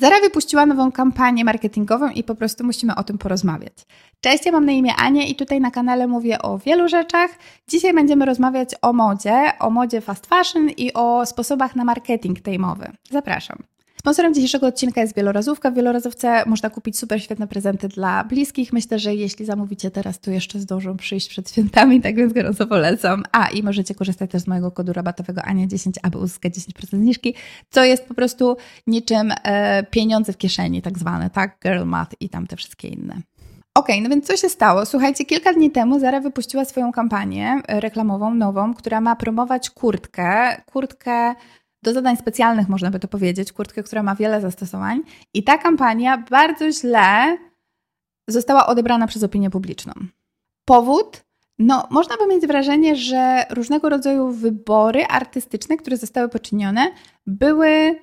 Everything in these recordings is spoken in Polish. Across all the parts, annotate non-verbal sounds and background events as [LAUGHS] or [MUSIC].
Zara wypuściła nową kampanię marketingową i po prostu musimy o tym porozmawiać. Cześć, ja mam na imię Ania i tutaj na kanale mówię o wielu rzeczach. Dzisiaj będziemy rozmawiać o modzie, o modzie fast fashion i o sposobach na marketing tej mowy. Zapraszam. Sponsorem dzisiejszego odcinka jest wielorazówka. W wielorazówce można kupić super świetne prezenty dla bliskich. Myślę, że jeśli zamówicie teraz, to jeszcze zdążą przyjść przed świętami, tak więc gorąco polecam. A i możecie korzystać też z mojego kodu rabatowego Ania10, aby uzyskać 10% zniżki, co jest po prostu niczym e, pieniądze w kieszeni, tak zwane, tak? Girl math i tam te wszystkie inne. Okej, okay, no więc co się stało? Słuchajcie, kilka dni temu Zara wypuściła swoją kampanię reklamową, nową, która ma promować kurtkę. Kurtkę do zadań specjalnych, można by to powiedzieć, kurtkę, która ma wiele zastosowań. I ta kampania bardzo źle została odebrana przez opinię publiczną. Powód? No, można by mieć wrażenie, że różnego rodzaju wybory artystyczne, które zostały poczynione, były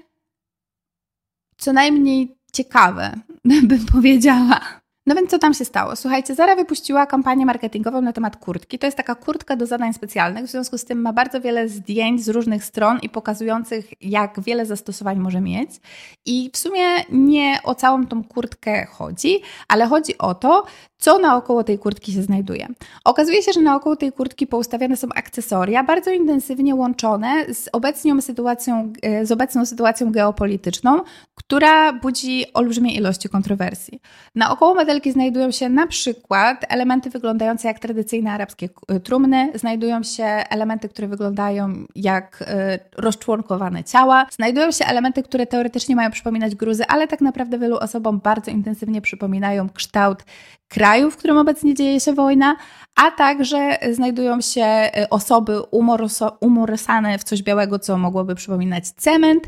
co najmniej ciekawe, [LAUGHS] bym powiedziała. No więc co tam się stało? Słuchajcie, Zara wypuściła kampanię marketingową na temat kurtki. To jest taka kurtka do zadań specjalnych, w związku z tym ma bardzo wiele zdjęć z różnych stron i pokazujących, jak wiele zastosowań może mieć. I w sumie nie o całą tą kurtkę chodzi, ale chodzi o to, co naokoło tej kurtki się znajduje. Okazuje się, że naokoło tej kurtki poustawiane są akcesoria bardzo intensywnie łączone z obecną sytuacją, e, z obecną sytuacją geopolityczną, która budzi olbrzymie ilości kontrowersji. Naokoło modelki znajdują się na przykład elementy wyglądające jak tradycyjne arabskie e, trumny, znajdują się elementy, które wyglądają jak e, rozczłonkowane ciała, znajdują się elementy, które teoretycznie mają przypominać gruzy, ale tak naprawdę wielu osobom bardzo intensywnie przypominają kształt kraju, w którym obecnie dzieje się wojna, a także znajdują się e, osoby umorosane w coś białego, co mogłoby przypominać cement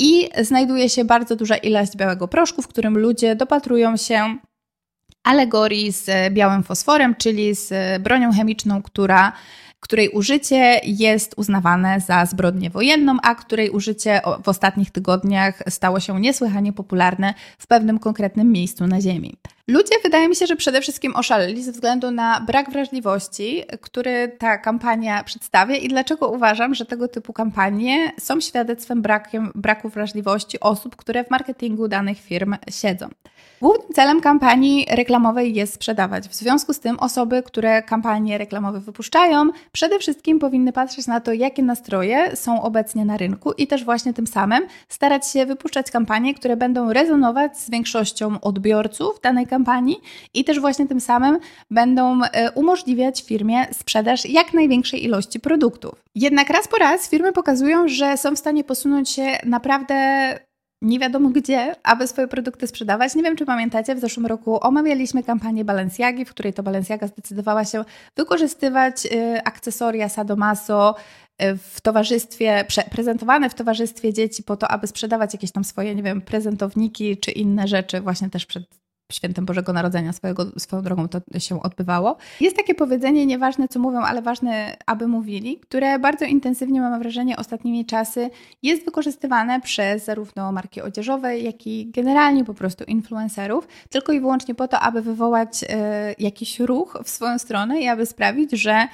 i znajduje się bardzo duża ilość białego proszku, w którym ludzie dopatrują się alegorii z białym fosforem, czyli z bronią chemiczną, która której użycie jest uznawane za zbrodnię wojenną, a której użycie w ostatnich tygodniach stało się niesłychanie popularne w pewnym konkretnym miejscu na Ziemi. Ludzie wydaje mi się, że przede wszystkim oszaleli ze względu na brak wrażliwości, który ta kampania przedstawia i dlaczego uważam, że tego typu kampanie są świadectwem brakiem, braku wrażliwości osób, które w marketingu danych firm siedzą. Głównym celem kampanii reklamowej jest sprzedawać. W związku z tym osoby, które kampanie reklamowe wypuszczają, przede wszystkim powinny patrzeć na to, jakie nastroje są obecnie na rynku i też właśnie tym samym starać się wypuszczać kampanie, które będą rezonować z większością odbiorców danej kampanii i też właśnie tym samym będą e, umożliwiać firmie sprzedaż jak największej ilości produktów. Jednak raz po raz firmy pokazują, że są w stanie posunąć się naprawdę nie wiadomo gdzie, aby swoje produkty sprzedawać. Nie wiem, czy pamiętacie, w zeszłym roku omawialiśmy kampanię Balenciagi, w której to Balenciaga zdecydowała się wykorzystywać y, akcesoria Sadomaso y, w towarzystwie, prezentowane w towarzystwie dzieci po to, aby sprzedawać jakieś tam swoje, nie wiem, prezentowniki czy inne rzeczy właśnie też przed świętem Bożego Narodzenia swojego, swoją drogą to się odbywało. Jest takie powiedzenie, nieważne co mówią, ale ważne, aby mówili, które bardzo intensywnie, mam wrażenie, ostatnimi czasy jest wykorzystywane przez zarówno marki odzieżowe, jak i generalnie po prostu influencerów, tylko i wyłącznie po to, aby wywołać y, jakiś ruch w swoją stronę i aby sprawić, że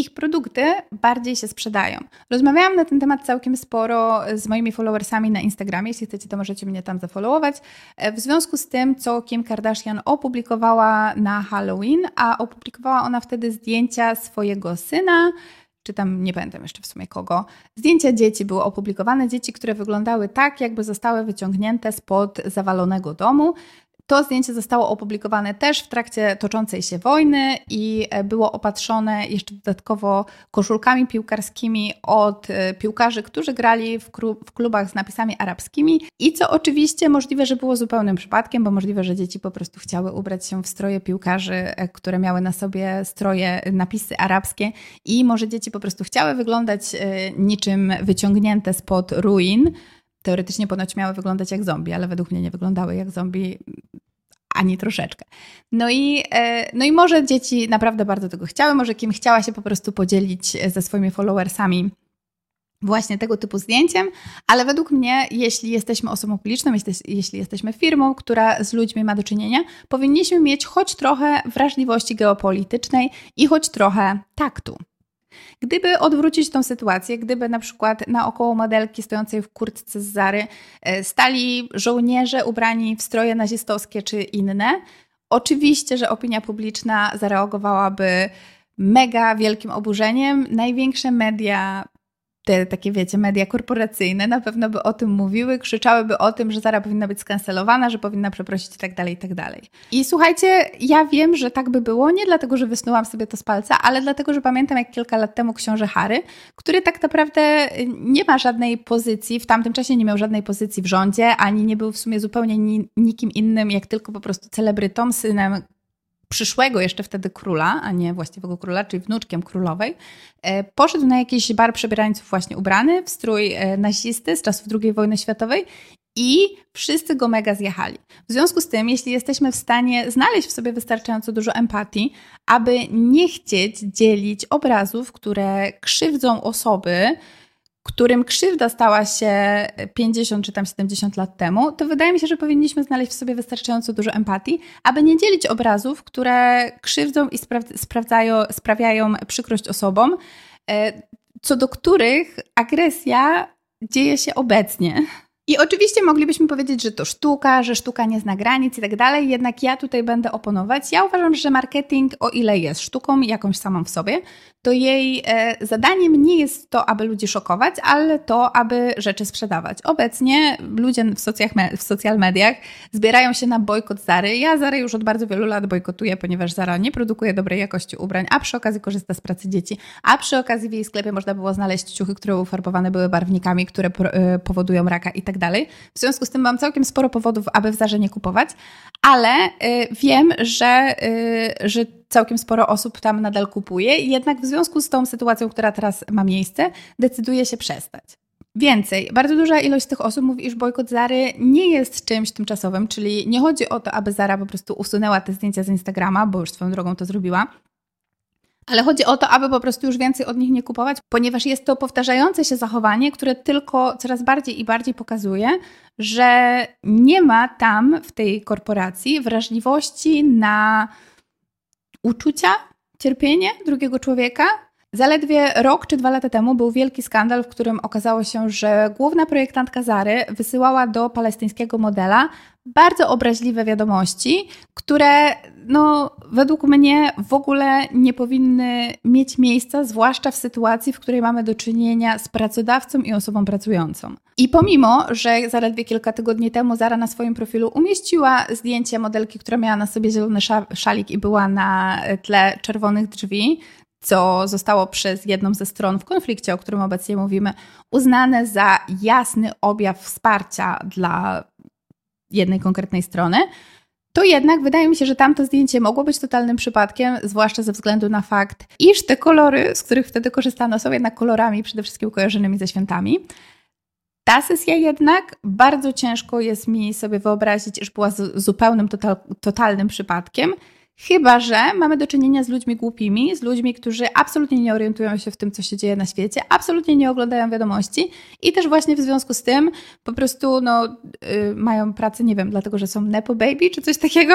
ich produkty bardziej się sprzedają. Rozmawiałam na ten temat całkiem sporo z moimi followersami na Instagramie. Jeśli chcecie, to możecie mnie tam zafollowować. E, w związku z tym, co Kim Kardashian opublikowała na Halloween, a opublikowała ona wtedy zdjęcia swojego syna, czy tam nie pamiętam jeszcze w sumie kogo. Zdjęcia dzieci były opublikowane, dzieci, które wyglądały tak, jakby zostały wyciągnięte spod zawalonego domu. To zdjęcie zostało opublikowane też w trakcie toczącej się wojny i e, było opatrzone jeszcze dodatkowo koszulkami piłkarskimi od e, piłkarzy, którzy grali w, klubach z napisami arabskimi. I co oczywiście możliwe, że było zupełnym przypadkiem, bo możliwe, że dzieci po prostu chciały ubrać się w stroje piłkarzy, e, które miały na sobie stroje, napisy arabskie, i może dzieci po prostu chciały wyglądać niczym wyciągnięte spod ruin teoretycznie ponoć miały wyglądać jak zombie, ale według mnie nie wyglądały jak zombie ani troszeczkę. No i, e, no i może dzieci naprawdę bardzo tego chciały, może kim chciała się po prostu podzielić ze swoimi followersami właśnie tego typu zdjęciem, ale według mnie, jeśli jesteśmy osobą publiczną, jeśli jesteśmy firmą, która z ludźmi ma do czynienia, powinniśmy mieć choć trochę wrażliwości geopolitycznej i choć trochę taktu. Gdyby odwrócić tą sytuację, gdyby na przykład naokoło modelki stojącej w kurtce z Zary e, stali żołnierze ubrani w stroje nazistowskie czy inne, oczywiście, że opinia publiczna zareagowałaby mega wielkim oburzeniem. Największe media te takie, wiecie, media korporacyjne na pewno by o tym mówiły, krzyczałyby o tym, że Zara powinna być skancelowana, że powinna przeprosić i tak dalej, i tak dalej. I słuchajcie, ja wiem, że tak by było, nie dlatego, że wysnułam sobie to z palca, ale dlatego, że pamiętam jak kilka lat temu książę Harry, który tak naprawdę nie ma żadnej pozycji, w tamtym czasie nie miał żadnej pozycji w rządzie, ani nie był w sumie zupełnie nikim innym, jak tylko po prostu celebrytą, synem przyszłego jeszcze wtedy króla, a nie właściwego króla, czyli wnuczkiem królowej, e, poszedł na jakiś bar przebierańców właśnie ubrany w strój e, nazisty z czasów II wojny światowej i wszyscy go mega zjechali. W związku z tym, jeśli jesteśmy w stanie znaleźć w sobie wystarczająco dużo empatii, aby nie chcieć dzielić obrazów, które krzywdzą osoby, którym krzywda stała się 50 czy tam 70 lat temu, to wydaje mi się, że powinniśmy znaleźć w sobie wystarczająco dużo empatii, aby nie dzielić obrazów, które krzywdzą i sprawdzają, sprawiają przykrość osobom, e, co do których agresja dzieje się obecnie. I oczywiście moglibyśmy powiedzieć, że to sztuka, że sztuka nie zna granic i tak dalej, jednak ja tutaj będę oponować. Ja uważam, że marketing, o ile jest sztuką jakąś samą w sobie, to jej e, zadaniem nie jest to, aby ludzi szokować, ale to, aby rzeczy sprzedawać. Obecnie ludzie w, socjach, w social mediach zbierają się na bojkot Zary. Ja Zary już od bardzo wielu lat bojkotuję, ponieważ Zara nie produkuje dobrej jakości ubrań, a przy okazji korzysta z pracy dzieci, a przy okazji w jej sklepie można było znaleźć ciuchy, które ufarbowane były barwnikami, które e, powodują raka i tak dalej. W związku z tym mam całkiem sporo powodów, aby w Zarze nie kupować, ale y, wiem, że, y, że całkiem sporo osób tam nadal kupuje, jednak w związku z tą sytuacją, która teraz ma miejsce, decyduje się przestać. Więcej, bardzo duża ilość tych osób mówi, iż bojkot Zary nie jest czymś tymczasowym, czyli nie chodzi o to, aby Zara po prostu usunęła te zdjęcia z Instagrama, bo już swoją drogą to zrobiła, ale chodzi o to, aby po prostu już więcej od nich nie kupować, ponieważ jest to powtarzające się zachowanie, które tylko coraz bardziej i bardziej pokazuje, że nie ma tam w tej korporacji wrażliwości na uczucia, cierpienie drugiego człowieka. Zaledwie rok czy dwa lata temu był wielki skandal, w którym okazało się, że główna projektantka Zary wysyłała do palestyńskiego modela bardzo obraźliwe wiadomości, które no, według mnie w ogóle nie powinny mieć miejsca, zwłaszcza w sytuacji, w której mamy do czynienia z pracodawcą i osobą pracującą. I pomimo, że zaledwie kilka tygodni temu Zara na swoim profilu umieściła zdjęcie modelki, która miała na sobie zielony szalik i była na tle czerwonych drzwi, co zostało przez jedną ze stron w konflikcie, o którym obecnie mówimy, uznane za jasny objaw wsparcia dla jednej konkretnej strony, to jednak wydaje mi się, że tamto zdjęcie mogło być totalnym przypadkiem, zwłaszcza ze względu na fakt, iż te kolory, z których wtedy korzystano, są jednak kolorami przede wszystkim kojarzonymi ze świętami. Ta sesja jednak bardzo ciężko jest mi sobie wyobrazić, iż była zupełnym, total, totalnym przypadkiem. Chyba, że mamy do czynienia z ludźmi głupimi, z ludźmi, którzy absolutnie nie orientują się w tym, co się dzieje na świecie, absolutnie nie oglądają wiadomości i też właśnie w związku z tym po prostu no, yy, mają pracę, nie wiem, dlatego że są nepo baby czy coś takiego.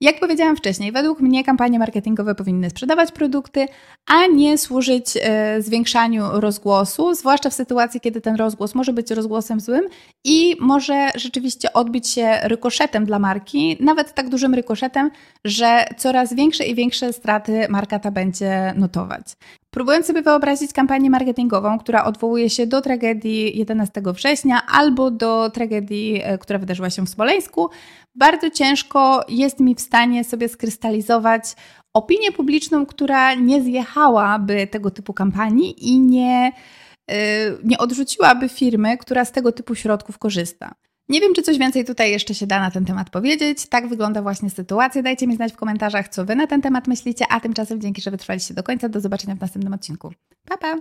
Jak powiedziałam wcześniej, według mnie kampanie marketingowe powinny sprzedawać produkty, a nie służyć e, zwiększaniu rozgłosu, zwłaszcza w sytuacji, kiedy ten rozgłos może być rozgłosem złym i może rzeczywiście odbić się rykoszetem dla marki, nawet tak dużym rykoszetem, że coraz większe i większe straty marka ta będzie notować. Próbując sobie wyobrazić kampanię marketingową, która odwołuje się do tragedii 11 września albo do tragedii, e, która wydarzyła się w Smoleńsku, bardzo ciężko jest mi w stanie sobie skrystalizować opinię publiczną, która nie zjechałaby tego typu kampanii i nie, yy, nie odrzuciłaby firmy, która z tego typu środków korzysta. Nie wiem, czy coś więcej tutaj jeszcze się da na ten temat powiedzieć. Tak wygląda właśnie sytuacja. Dajcie mi znać w komentarzach, co Wy na ten temat myślicie, a tymczasem dzięki, że wytrwaliście do końca. Do zobaczenia w następnym odcinku. Pa, pa!